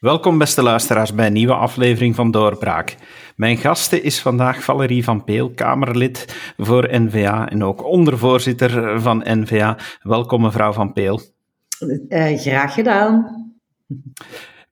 Welkom beste luisteraars bij een nieuwe aflevering van Doorbraak. Mijn gasten is vandaag Valerie van Peel, Kamerlid voor NVA en ook ondervoorzitter van NVA. Welkom mevrouw van Peel. Uh, graag gedaan.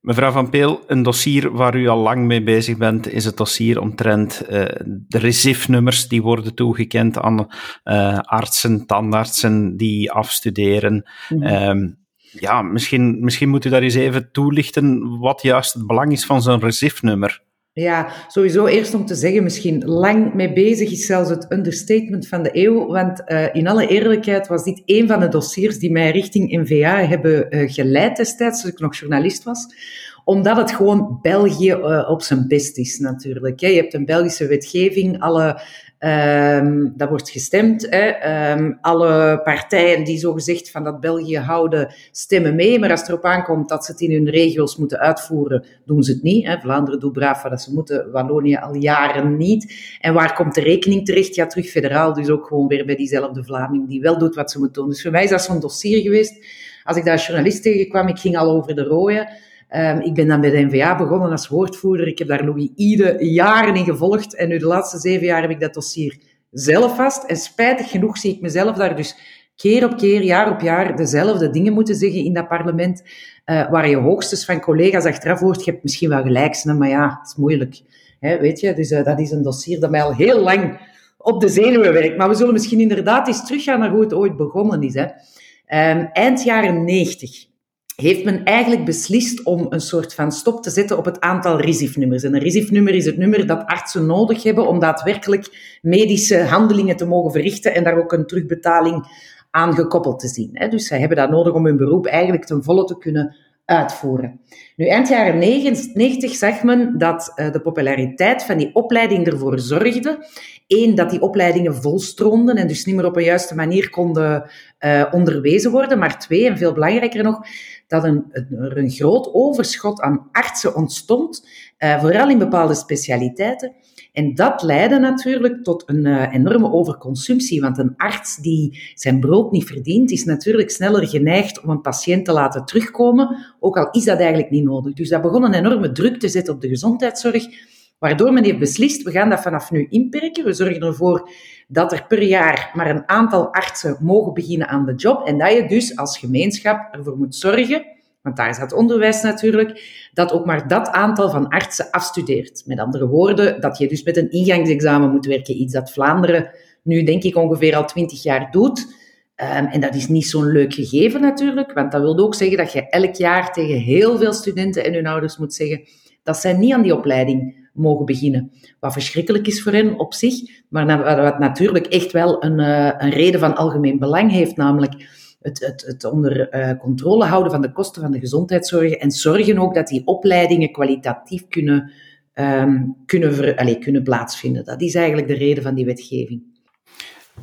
Mevrouw Van Peel, een dossier waar u al lang mee bezig bent, is het dossier omtrent uh, de RESIF-nummers die worden toegekend aan uh, artsen, tandartsen die afstuderen. Mm -hmm ja, misschien, misschien moet u daar eens even toelichten wat juist het belang is van zo'n RESIF-nummer. Ja, sowieso eerst om te zeggen, misschien lang mee bezig is zelfs het understatement van de eeuw, want uh, in alle eerlijkheid was dit een van de dossiers die mij richting NVA hebben uh, geleid destijds, toen ik nog journalist was omdat het gewoon België uh, op zijn best is, natuurlijk. Je hebt een Belgische wetgeving, alle Um, dat wordt gestemd. Hè. Um, alle partijen die zogezegd van dat België houden, stemmen mee. Maar als het erop aankomt dat ze het in hun regio's moeten uitvoeren, doen ze het niet. Hè. Vlaanderen doet braaf wat ze moeten, Wallonië al jaren niet. En waar komt de rekening terecht? Ja, terug federaal. Dus ook gewoon weer bij diezelfde Vlaming die wel doet wat ze moet doen. Dus voor mij is dat zo'n dossier geweest. Als ik daar als journalist tegenkwam, ik ging al over de rode. Um, ik ben dan bij de NVA begonnen als woordvoerder. Ik heb daar Louis Ide jaren in gevolgd. En nu de laatste zeven jaar heb ik dat dossier zelf vast. En spijtig genoeg zie ik mezelf daar dus keer op keer, jaar op jaar, dezelfde dingen moeten zeggen in dat parlement. Uh, waar je hoogstens van collega's achteraf hoort, je hebt misschien wel gelijk, maar ja, het is moeilijk. Weet je, dus uh, dat is een dossier dat mij al heel lang op de zenuwen werkt. Maar we zullen misschien inderdaad eens teruggaan naar hoe het ooit begonnen is. Hè. Um, eind jaren 90 heeft men eigenlijk beslist om een soort van stop te zetten op het aantal RISIF-nummers. En een RISIF-nummer is het nummer dat artsen nodig hebben om daadwerkelijk medische handelingen te mogen verrichten en daar ook een terugbetaling aan gekoppeld te zien. Dus zij hebben dat nodig om hun beroep eigenlijk ten volle te kunnen uitvoeren. Nu, eind jaren 90 zag men dat uh, de populariteit van die opleiding ervoor zorgde. Één, dat die opleidingen volstroomden en dus niet meer op een juiste manier konden uh, onderwezen worden. Maar twee, en veel belangrijker nog, dat een, er een groot overschot aan artsen ontstond, uh, vooral in bepaalde specialiteiten. En dat leidde natuurlijk tot een uh, enorme overconsumptie, want een arts die zijn brood niet verdient, is natuurlijk sneller geneigd om een patiënt te laten terugkomen, ook al is dat eigenlijk niet nodig. Dus dat begon een enorme druk te zetten op de gezondheidszorg, waardoor men heeft beslist, we gaan dat vanaf nu inperken. We zorgen ervoor dat er per jaar maar een aantal artsen mogen beginnen aan de job en dat je dus als gemeenschap ervoor moet zorgen want daar is het onderwijs natuurlijk, dat ook maar dat aantal van artsen afstudeert. Met andere woorden, dat je dus met een ingangsexamen moet werken, iets dat Vlaanderen nu denk ik ongeveer al twintig jaar doet. Um, en dat is niet zo'n leuk gegeven natuurlijk, want dat wil ook zeggen dat je elk jaar tegen heel veel studenten en hun ouders moet zeggen dat zij niet aan die opleiding mogen beginnen. Wat verschrikkelijk is voor hen op zich, maar wat natuurlijk echt wel een, uh, een reden van algemeen belang heeft, namelijk het, het, het onder uh, controle houden van de kosten van de gezondheidszorg en zorgen ook dat die opleidingen kwalitatief kunnen, um, kunnen, allez, kunnen plaatsvinden. Dat is eigenlijk de reden van die wetgeving.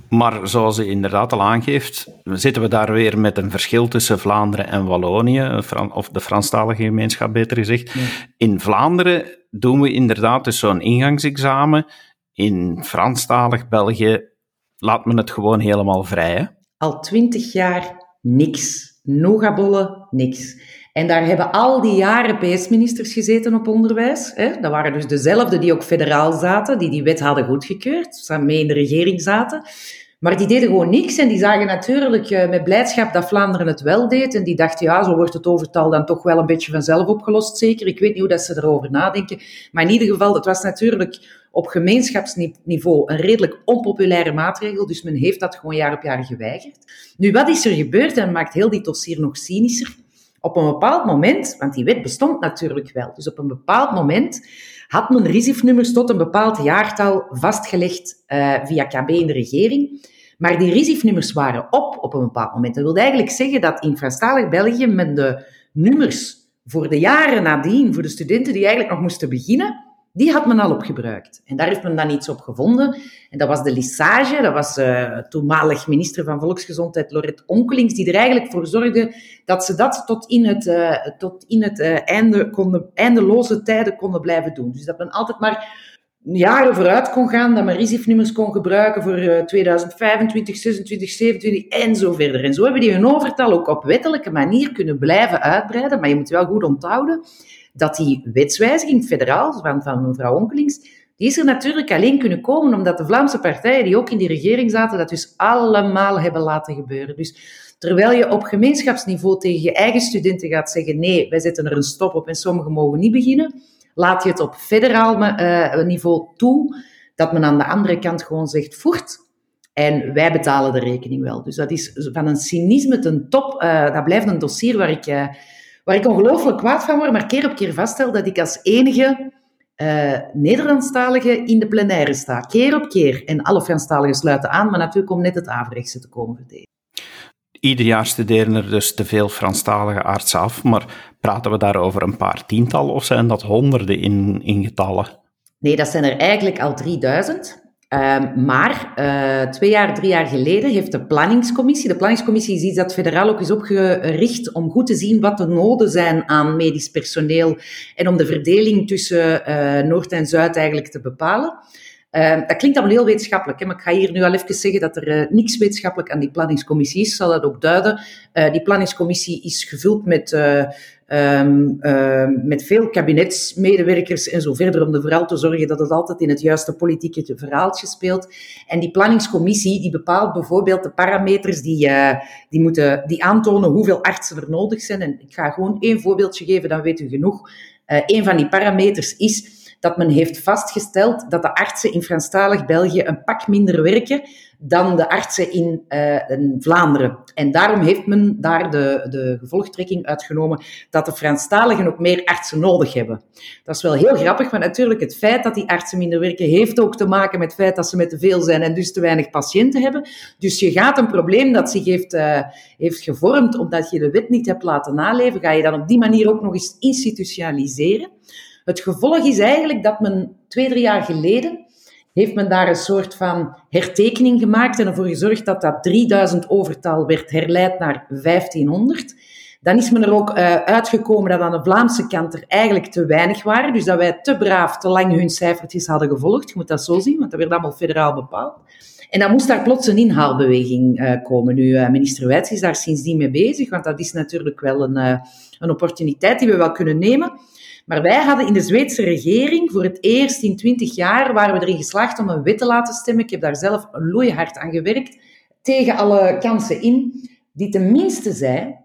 Maar zoals u inderdaad al aangeeft, zitten we daar weer met een verschil tussen Vlaanderen en Wallonië, of de Franstalige gemeenschap beter gezegd. Ja. In Vlaanderen doen we inderdaad dus zo'n ingangsexamen. In Franstalig België laat men het gewoon helemaal vrij. Hè? al twintig jaar niks. Nogabollen, niks. En daar hebben al die jaren PS-ministers gezeten op onderwijs. Hè? Dat waren dus dezelfde die ook federaal zaten, die die wet hadden goedgekeurd, mee in de regering zaten. Maar die deden gewoon niks en die zagen natuurlijk uh, met blijdschap dat Vlaanderen het wel deed. En die dachten, ja, zo wordt het overtal dan toch wel een beetje vanzelf opgelost, zeker. Ik weet niet hoe dat ze erover nadenken. Maar in ieder geval, het was natuurlijk op gemeenschapsniveau een redelijk onpopulaire maatregel. Dus men heeft dat gewoon jaar op jaar geweigerd. Nu, wat is er gebeurd en maakt heel die dossier nog cynischer? Op een bepaald moment, want die wet bestond natuurlijk wel, dus op een bepaald moment had men RISIF-nummers tot een bepaald jaartal vastgelegd uh, via KB in de regering. Maar die RISIF-nummers waren op op een bepaald moment. Dat wil eigenlijk zeggen dat in Franstalig België men de nummers voor de jaren nadien, voor de studenten die eigenlijk nog moesten beginnen, die had men al opgebruikt. En daar heeft men dan iets op gevonden. En dat was de lissage. Dat was uh, toenmalig minister van Volksgezondheid, Lorette Onkelings, die er eigenlijk voor zorgde dat ze dat tot in het, uh, tot in het uh, einde konden, eindeloze tijden konden blijven doen. Dus dat men altijd maar jaren vooruit kon gaan, dat men RISIF-nummers kon gebruiken voor 2025, 26, 27 en zo verder. En zo hebben die hun overtal ook op wettelijke manier kunnen blijven uitbreiden. Maar je moet wel goed onthouden dat die wetswijziging federaal van, van mevrouw Onkelings, die is er natuurlijk alleen kunnen komen omdat de Vlaamse partijen die ook in die regering zaten, dat dus allemaal hebben laten gebeuren. Dus terwijl je op gemeenschapsniveau tegen je eigen studenten gaat zeggen, nee, wij zetten er een stop op en sommigen mogen niet beginnen, laat je het op federaal uh, niveau toe dat men aan de andere kant gewoon zegt, voert, en wij betalen de rekening wel. Dus dat is van een cynisme ten top. Uh, dat blijft een dossier waar ik, uh, waar ik ongelooflijk kwaad van word, maar keer op keer vaststel dat ik als enige uh, Nederlandstalige in de plenaire sta. Keer op keer. En alle Franstaligen sluiten aan, maar natuurlijk om net het averechtse te komen verdedigen. Ieder jaar studeren er dus te veel Franstalige artsen af, maar praten we daar over een paar tientallen of zijn dat honderden in, in getallen? Nee, dat zijn er eigenlijk al 3000. Ehm, maar uh, twee jaar, drie jaar geleden heeft de planningscommissie, de planningscommissie is iets dat federaal ook is opgericht om goed te zien wat de noden zijn aan medisch personeel en om de verdeling tussen uh, Noord en Zuid eigenlijk te bepalen. Uh, dat klinkt allemaal heel wetenschappelijk, hè, maar ik ga hier nu al even zeggen dat er uh, niks wetenschappelijk aan die planningscommissie is. Zal dat ook duiden. Uh, die planningscommissie is gevuld met Um, met veel kabinetsmedewerkers en zo verder, om er vooral te zorgen dat het altijd in het juiste politieke verhaaltje speelt. En die planningscommissie die bepaalt bijvoorbeeld de parameters die, die, moeten, die aantonen hoeveel artsen er nodig zijn. En ik ga gewoon één voorbeeldje geven, dan weet u genoeg. Een van die parameters is dat men heeft vastgesteld dat de artsen in Franstalig België een pak minder werken dan de artsen in, uh, in, Vlaanderen. En daarom heeft men daar de, de gevolgtrekking uitgenomen dat de Franstaligen ook meer artsen nodig hebben. Dat is wel heel grappig, want natuurlijk het feit dat die artsen minder werken heeft ook te maken met het feit dat ze met te veel zijn en dus te weinig patiënten hebben. Dus je gaat een probleem dat zich heeft, uh, heeft gevormd omdat je de wet niet hebt laten naleven, ga je dan op die manier ook nog eens institutionaliseren. Het gevolg is eigenlijk dat men twee, drie jaar geleden heeft men daar een soort van hertekening gemaakt en ervoor gezorgd dat dat 3000 overtal werd herleid naar 1500. Dan is men er ook uh, uitgekomen dat aan de Vlaamse kant er eigenlijk te weinig waren. Dus dat wij te braaf, te lang hun cijfertjes hadden gevolgd. Je moet dat zo zien, want dat werd allemaal federaal bepaald. En dan moest daar plots een inhaalbeweging uh, komen. Nu, uh, minister Wijts is daar sindsdien mee bezig, want dat is natuurlijk wel een, een opportuniteit die we wel kunnen nemen. Maar wij hadden in de Zweedse regering voor het eerst in twintig jaar waren we erin geslaagd om een wet te laten stemmen. Ik heb daar zelf loeihard aan gewerkt, tegen alle kansen in, die tenminste zei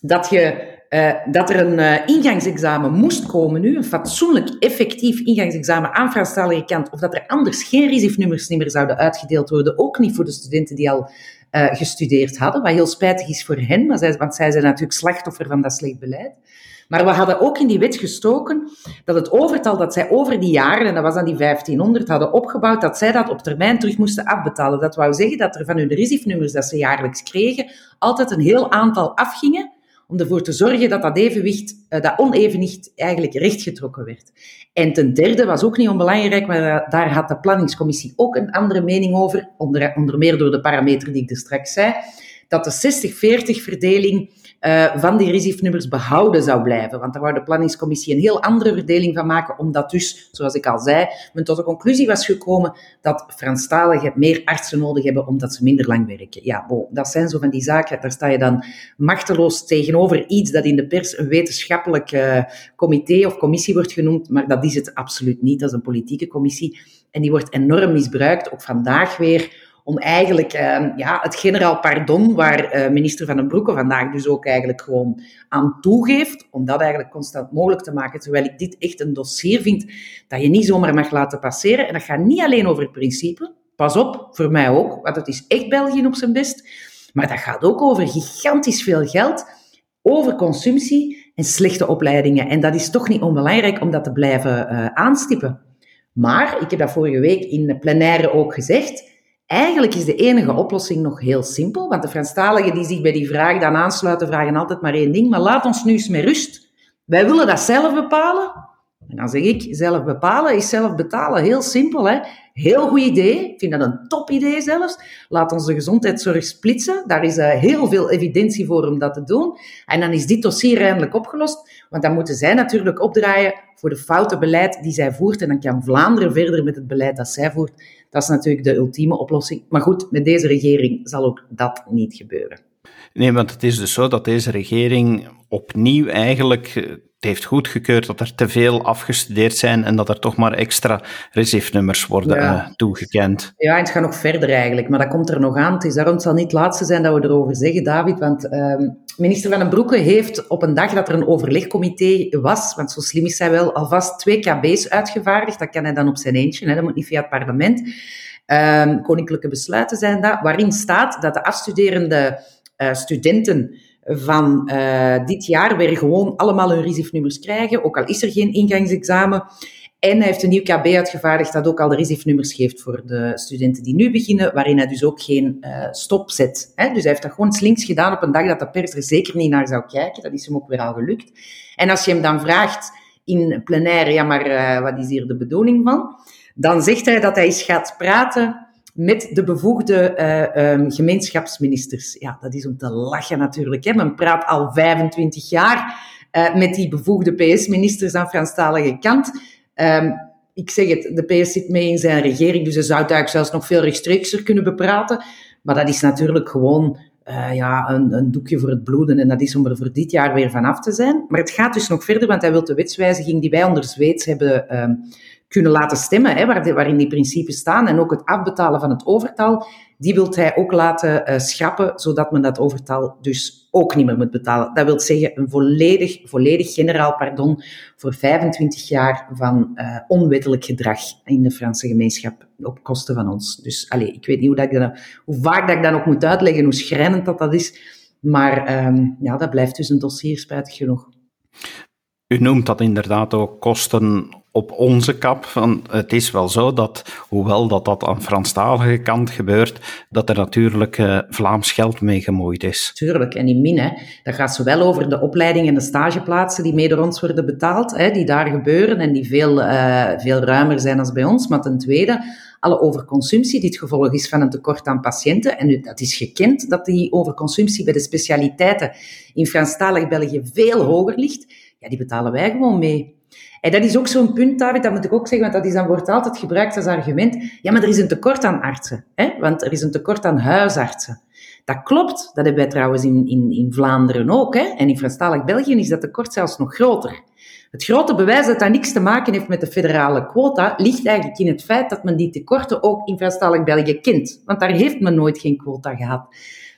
dat, je, uh, dat er een uh, ingangsexamen moest komen nu, een fatsoenlijk effectief ingangsexamen aan Franstalige kant, of dat er anders geen RISIF-nummers meer zouden uitgedeeld worden, ook niet voor de studenten die al uh, gestudeerd hadden, wat heel spijtig is voor hen, maar zij, want zij zijn natuurlijk slachtoffer van dat slecht beleid. Maar we hadden ook in die wet gestoken dat het overtal dat zij over die jaren, en dat was dan die 1500, hadden opgebouwd, dat zij dat op termijn terug moesten afbetalen. Dat wou zeggen dat er van hun RISIF-nummers dat ze jaarlijks kregen, altijd een heel aantal afgingen, om ervoor te zorgen dat dat evenwicht, eh, dat onevenwicht eigenlijk rechtgetrokken werd. En ten derde was ook niet onbelangrijk, maar daar had de planningscommissie ook een andere mening over, onder, onder meer door de parameter die ik er straks zei, dat de 60-40 verdeling uh, van die RISIF-nummers behouden zou blijven. Want daar wou de planningscommissie een heel andere verdeling van maken, omdat dus, zoals ik al zei, men tot de conclusie was gekomen dat Franstaligen meer artsen nodig hebben omdat ze minder lang werken. Ja, bon, dat zijn zo van die zaken, daar sta je dan machteloos tegenover iets dat in de pers een wetenschappelijk uh, comité of commissie wordt genoemd, maar dat is het absoluut niet. Dat is een politieke commissie en die wordt enorm misbruikt, ook vandaag weer om eigenlijk uh, ja, het generaal pardon, waar uh, minister Van den Broeke vandaag dus ook eigenlijk gewoon aan toegeeft, om dat eigenlijk constant mogelijk te maken, terwijl ik dit echt een dossier vind dat je niet zomaar mag laten passeren. En dat gaat niet alleen over het principe, pas op, voor mij ook, want het is echt België op zijn best, maar dat gaat ook over gigantisch veel geld, over consumptie en slechte opleidingen. En dat is toch niet onbelangrijk om dat te blijven uh, aanstippen. Maar, ik heb dat vorige week in de plenaire ook gezegd, Eigenlijk is de enige oplossing nog heel simpel, want de Franstaligen die zich bij die vraag dan aansluiten, vragen altijd maar één ding, maar laat ons nu eens met rust. Wij willen dat zelf bepalen. En dan zeg ik, zelf bepalen is zelf betalen. Heel simpel, hè. Heel goed idee. Ik vind dat een top idee zelfs. Laat ons de gezondheidszorg splitsen. Daar is uh, heel veel evidentie voor om dat te doen. En dan is dit dossier eindelijk opgelost. Want dan moeten zij natuurlijk opdraaien voor de foute beleid die zij voert. En dan kan Vlaanderen verder met het beleid dat zij voert. Dat is natuurlijk de ultieme oplossing. Maar goed, met deze regering zal ook dat niet gebeuren. Nee, want het is dus zo dat deze regering opnieuw eigenlijk eh, het heeft goedgekeurd dat er te veel afgestudeerd zijn en dat er toch maar extra recifnummers worden ja. uh, toegekend. Ja, en het gaat nog verder eigenlijk, maar dat komt er nog aan. Het is daarom het zal niet het laatste zijn dat we erover zeggen, David, want uh, minister Van den Broeke heeft op een dag dat er een overlegcomité was, want zo slim is hij wel, alvast twee KB's uitgevaardigd. Dat kan hij dan op zijn eentje, hè, dat moet niet via het parlement. Uh, koninklijke besluiten zijn dat, waarin staat dat de afstuderende uh, studenten van uh, dit jaar weer gewoon allemaal hun RISIF-nummers krijgen, ook al is er geen ingangsexamen. En hij heeft een nieuw KB uitgevaardigd dat ook al de RISIF-nummers geeft voor de studenten die nu beginnen, waarin hij dus ook geen uh, stop zet. Hè? Dus hij heeft dat gewoon slinks gedaan op een dag dat de pers er zeker niet naar zou kijken. Dat is hem ook weer al gelukt. En als je hem dan vraagt in plenaire, ja maar wat is hier de bedoeling van? Dan zegt hij dat hij eens gaat praten met de bevoegde uh, um, gemeenschapsministers. Ja, dat is om te lachen natuurlijk. Hè. Men praat al 25 jaar uh, met die bevoegde PS-ministers aan Franstalige kant. Um, ik zeg het, de PS zit mee in zijn regering, dus ze zou het eigenlijk zelfs nog veel rechtstreekser kunnen bepraten. Maar dat is natuurlijk gewoon uh, ja, een, een, doekje voor het bloeden. En dat is om er voor dit jaar weer vanaf te zijn. Maar het gaat dus nog verder, want hij wil de wetswijziging die wij onder Zweeds hebben um, kunnen laten stemmen, hè, waar waarin die principes staan, en ook het afbetalen van het overtal, die wil hij ook laten uh, schrappen, zodat men dat overtal dus ook niet meer moet betalen. Dat wil zeggen een volledig, volledig generaal pardon voor 25 jaar van uh, onwettelijk gedrag in de Franse gemeenschap op kosten van ons. Dus allez, ik weet niet hoe, dat ik dat, hoe vaak dat ik dat nog moet uitleggen, hoe schrijnend dat dat is, maar um, ja, dat blijft dus een dossier, spijtig genoeg. U noemt dat inderdaad ook kosten op onze kap. Van, het is wel zo dat, hoewel dat, dat aan Franstalige kant gebeurt, dat er natuurlijk uh, Vlaams geld mee gemoeid is. Tuurlijk, en in min, hè, dat gaat zowel over de opleiding en de stageplaatsen die mee door ons worden betaald, hè, die daar gebeuren en die veel, uh, veel ruimer zijn dan bij ons. Maar ten tweede, alle overconsumptie die het gevolg is van een tekort aan patiënten. En dat is gekend dat die overconsumptie bij de specialiteiten in Franstalig België veel hoger ligt. Ja, die betalen wij gewoon mee. En dat is ook zo'n punt, David, dat moet ik ook zeggen, want dat is, dan wordt altijd gebruikt als argument. Ja, maar er is een tekort aan artsen, hè? want er is een tekort aan huisartsen. Dat klopt, dat hebben wij trouwens in, in, in Vlaanderen ook. Hè? En in Franstalig België is dat tekort zelfs nog groter. Het grote bewijs dat dat niks te maken heeft met de federale quota, ligt eigenlijk in het feit dat men die tekorten ook in Franstalig België kent. Want daar heeft men nooit geen quota gehad.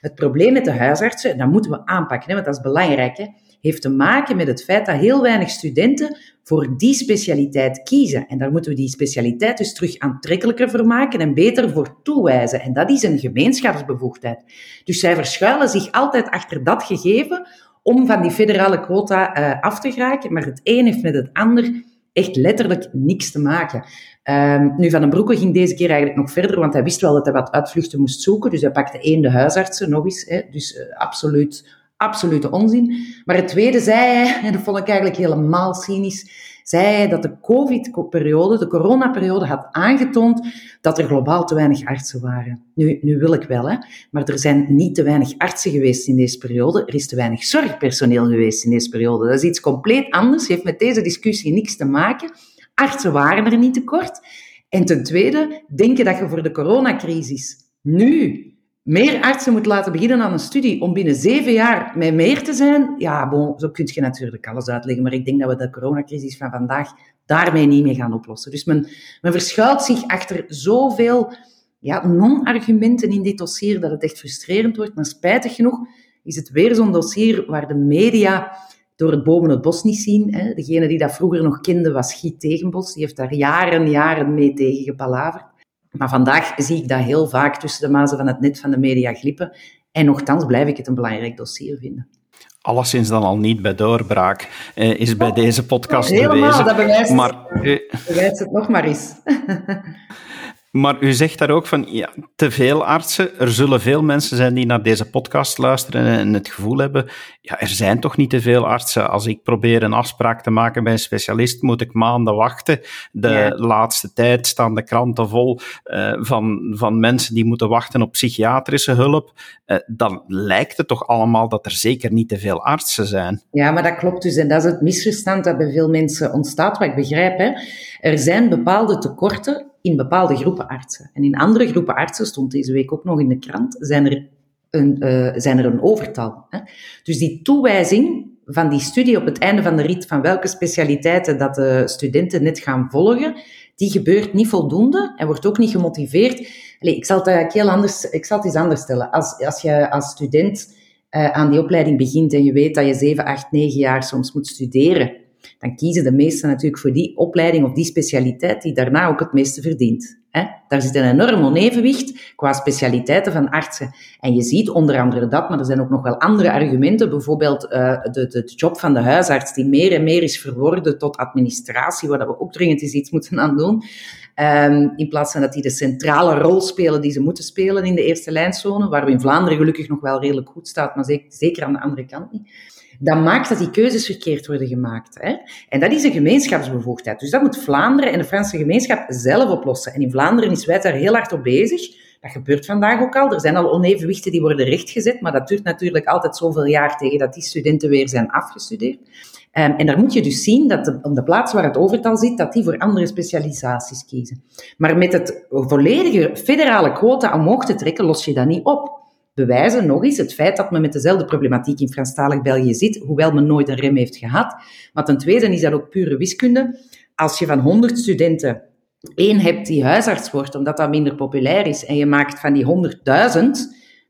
Het probleem met de huisartsen, dat moeten we aanpakken, hè, want dat is belangrijk. Hè? Heeft te maken met het feit dat heel weinig studenten voor die specialiteit kiezen. En daar moeten we die specialiteit dus terug aantrekkelijker voor maken en beter voor toewijzen. En dat is een gemeenschapsbevoegdheid. Dus zij verschuilen zich altijd achter dat gegeven om van die federale quota uh, af te geraken. Maar het een heeft met het ander echt letterlijk niks te maken. Um, nu, Van den Broeke ging deze keer eigenlijk nog verder, want hij wist wel dat hij wat uitvluchten moest zoeken. Dus hij pakte één de huisartsen nog eens. Hè, dus uh, absoluut absolute onzin. Maar het tweede zei hij, en dat vond ik eigenlijk helemaal cynisch, zei hij dat de COVID-periode, de coronaperiode, had aangetoond dat er globaal te weinig artsen waren. Nu, nu wil ik wel, hè, maar er zijn niet te weinig artsen geweest in deze periode. Er is te weinig zorgpersoneel geweest in deze periode. Dat is iets compleet anders, heeft met deze discussie niks te maken. Artsen waren er niet tekort. En ten tweede, denken dat je voor de coronacrisis nu meer artsen moet laten beginnen aan een studie om binnen zeven jaar met meer te zijn, ja, zo kun je natuurlijk alles uitleggen. Maar ik denk dat we de coronacrisis van vandaag daarmee niet mee gaan oplossen. Dus men, men verschuilt zich achter zoveel ja, non-argumenten in dit dossier dat het echt frustrerend wordt. Maar spijtig genoeg is het weer zo'n dossier waar de media door het bomen het bos niet zien. Hè. Degene die dat vroeger nog kende was Giet Tegenbos. Die heeft daar jaren, jaren mee tegen gepalaverd. Maar vandaag zie ik dat heel vaak tussen de mazen van het net van de media glippen. En nogthans blijf ik het een belangrijk dossier vinden. Alleszins dan al niet bij doorbraak, eh, is bij deze podcast Helemaal, bewezen. dat bewijst, maar, uh, bewijst het nog maar eens. Maar u zegt daar ook van, ja, te veel artsen. Er zullen veel mensen zijn die naar deze podcast luisteren en het gevoel hebben, ja, er zijn toch niet te veel artsen. Als ik probeer een afspraak te maken bij een specialist, moet ik maanden wachten. De ja. laatste tijd staan de kranten vol uh, van, van mensen die moeten wachten op psychiatrische hulp. Uh, dan lijkt het toch allemaal dat er zeker niet te veel artsen zijn. Ja, maar dat klopt dus. En dat is het misverstand dat bij veel mensen ontstaat, wat ik begrijp. Hè. Er zijn bepaalde tekorten in bepaalde groepen artsen. En in andere groepen artsen, stond deze week ook nog in de krant, zijn er een, uh, zijn er een overtal. Hè? Dus die toewijzing van die studie op het einde van de rit, van welke specialiteiten dat de studenten net gaan volgen, die gebeurt niet voldoende en wordt ook niet gemotiveerd. Ik zal het heel anders, ik zal het eens anders stellen. Als, als je als student uh, aan die opleiding begint en je weet dat je 7, 8, 9 jaar soms moet studeren, dan kiezen de meesten natuurlijk voor die opleiding of die specialiteit die daarna ook het meeste verdient. Hè? Daar zit een enorm onevenwicht qua specialiteiten van artsen. En je ziet onder andere dat, maar er zijn ook nog wel andere argumenten. Bijvoorbeeld uh, de, de, job van de huisarts, die meer en meer is verworden tot administratie, waar we ook dringend eens iets moeten aan doen. Um, in plaats van dat die de centrale rol spelen die ze moeten spelen in de eerste lijnzone, waar we in Vlaanderen gelukkig nog wel redelijk goed staat, maar zeker, zeker aan de andere kant niet dat maakt dat die keuzes verkeerd worden gemaakt. Hè? En dat is een gemeenschapsbevoegdheid. Dus dat moet Vlaanderen en de Franse gemeenschap zelf oplossen. En in Vlaanderen is wij daar heel hard op bezig. Dat gebeurt vandaag ook al. Er zijn al onevenwichten die worden rechtgezet, maar dat duurt natuurlijk altijd zoveel jaar tegen dat die studenten weer zijn afgestudeerd. Um, en daar moet je dus zien dat op de plaats waar het overtal zit, dat die voor andere specialisaties kiezen. Maar met het volledige federale quota omhoog te trekken, los je dat niet op bewijzen nog eens het feit dat men met dezelfde problematiek in Franstalig België zit, hoewel men nooit een rem heeft gehad. Maar ten tweede is dat ook pure wiskunde. Als je van 100 studenten één hebt die huisarts wordt, omdat dat minder populair is, en je maakt van die 100.000,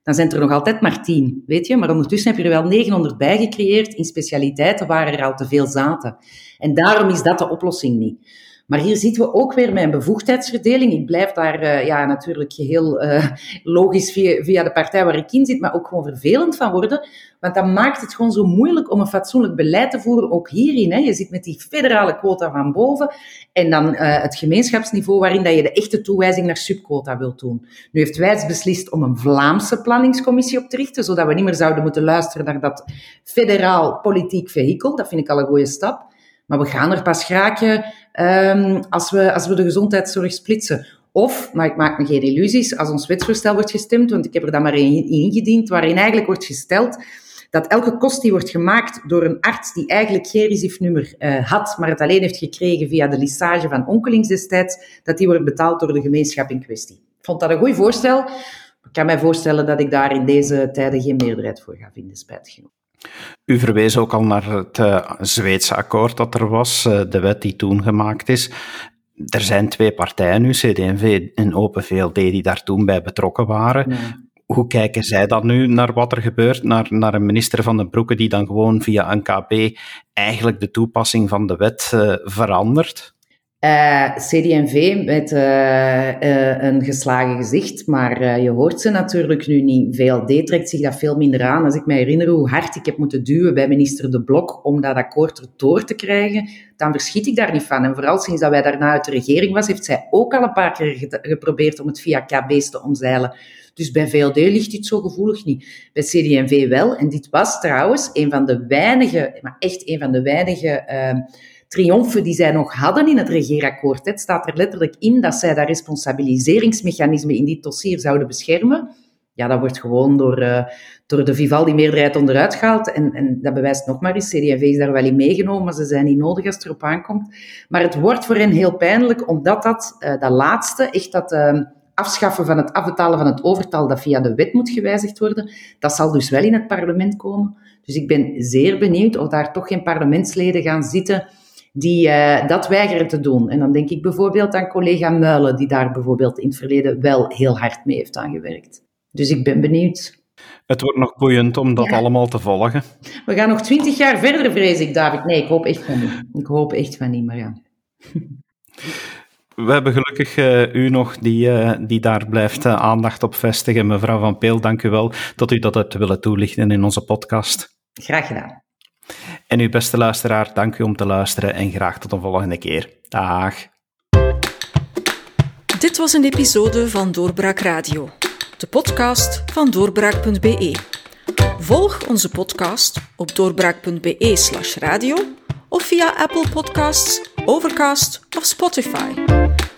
dan zijn er nog altijd maar 10, weet je. Maar ondertussen heb je er wel 900 bij gecreëerd in specialiteiten waar er al te veel zaten. En daarom is dat de oplossing niet. Maar hier zitten we ook weer een bevoegdheidsverdeling. Ik blijf daar uh, ja, natuurlijk heel uh, logisch via, via de partij waar ik in zit, maar ook gewoon vervelend van worden. Want dat maakt het gewoon zo moeilijk om een fatsoenlijk beleid te voeren, ook hierin. Hè. Je zit met die federale quota van boven en dan uh, het gemeenschapsniveau waarin dat je de echte toewijzing naar subquota wilt doen. Nu heeft Wijs beslist om een Vlaamse planningscommissie op te richten, zodat we niet meer zouden moeten luisteren naar dat federaal politiek vehikel. Dat vind ik al een goede stap. Maar we gaan er pas geraken um, als, we, als we de gezondheidszorg splitsen. Of, maar ik maak me geen illusies, als ons wetsvoorstel wordt gestemd, want ik heb er dan maar in ingediend, waarin eigenlijk wordt gesteld dat elke kost die wordt gemaakt door een arts die eigenlijk geen RISIF-nummer uh, had, maar het alleen heeft gekregen via de lissage van onkelings destijds, dat die wordt betaald door de gemeenschap in kwestie. Ik vond dat een goed voorstel. Ik kan mij voorstellen dat ik daar in deze tijden geen meerderheid voor ga vinden, spijtig genoeg. U verwees ook al naar het uh, Zweedse akkoord dat er was, uh, de wet die toen gemaakt is. Er zijn twee partijen nu, CD&V en Open VLD, die daar toen bij betrokken waren. Hoe kijken zij dan nu naar wat er gebeurt? Naar, naar een minister van den Broeke die dan gewoon via een KB eigenlijk de toepassing van de wet uh, verandert? Uh, eh, CD&V met uh, uh, een geslagen gezicht, maar je hoort ze natuurlijk nu niet. VLD trekt zich dat veel minder aan. Als ik me herinner hoe hard ik heb moeten duwen bij minister De Blok om dat akkoord erdoor te krijgen, dan verschiet ik daar niet van. En vooral sinds dat wij daarna uit de regering was, heeft zij ook al een paar keer geprobeerd om het via KB's te omzeilen. Dus bij VLD ligt dit zo gevoelig niet. Bij CD&V wel. En dit was trouwens een van de weinige, maar echt een van de weinige triomfen die zij nog hadden in het regeerakkoord. Het staat er letterlijk in dat zij dat responsabiliseringsmechanisme in dit dossier zouden beschermen. Ja, dat wordt gewoon door, uh, door de Vivaldi-meerderheid onderuit gehaald. En, en dat bewijst nog maar eens, CD&V is daar wel in meegenomen, maar ze zijn niet nodig als het erop aankomt. Maar het wordt voor hen heel pijnlijk, omdat dat, uh, dat laatste, echt dat uh, afschaffen van het afbetalen van het overtal, dat via de wet moet gewijzigd worden, dat zal dus wel in het parlement komen. Dus ik ben zeer benieuwd of daar toch geen parlementsleden gaan zitten die uh, dat weigeren te doen. En dan denk ik bijvoorbeeld aan collega Muilen, die daar bijvoorbeeld in het verleden wel heel hard mee heeft aangewerkt. Dus ik ben benieuwd. Het wordt nog boeiend om dat allemaal te volgen. We gaan nog twintig jaar verder, vrees ik, David. Nee, ik hoop echt van niet. Ik hoop echt van niet, maar ja. We hebben gelukkig uh, u nog die, uh, die daar blijft uh, aandacht op vestigen. Mevrouw Van Peel, dank u wel dat u dat hebt willen toelichten in onze podcast. Graag gedaan. En uw beste luisteraar, dank u om te luisteren en graag tot een volgende keer. Dag. Dit was een episode van Doorbraak Radio, de podcast van doorbraak.be. Volg onze podcast op doorbraak.be/slash radio of via Apple Podcasts, Overcast of Spotify.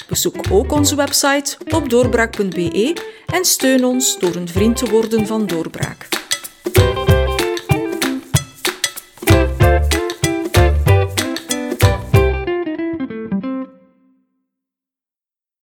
Bezoek ook onze website op doorbraak.be en steun ons door een vriend te worden van Doorbraak.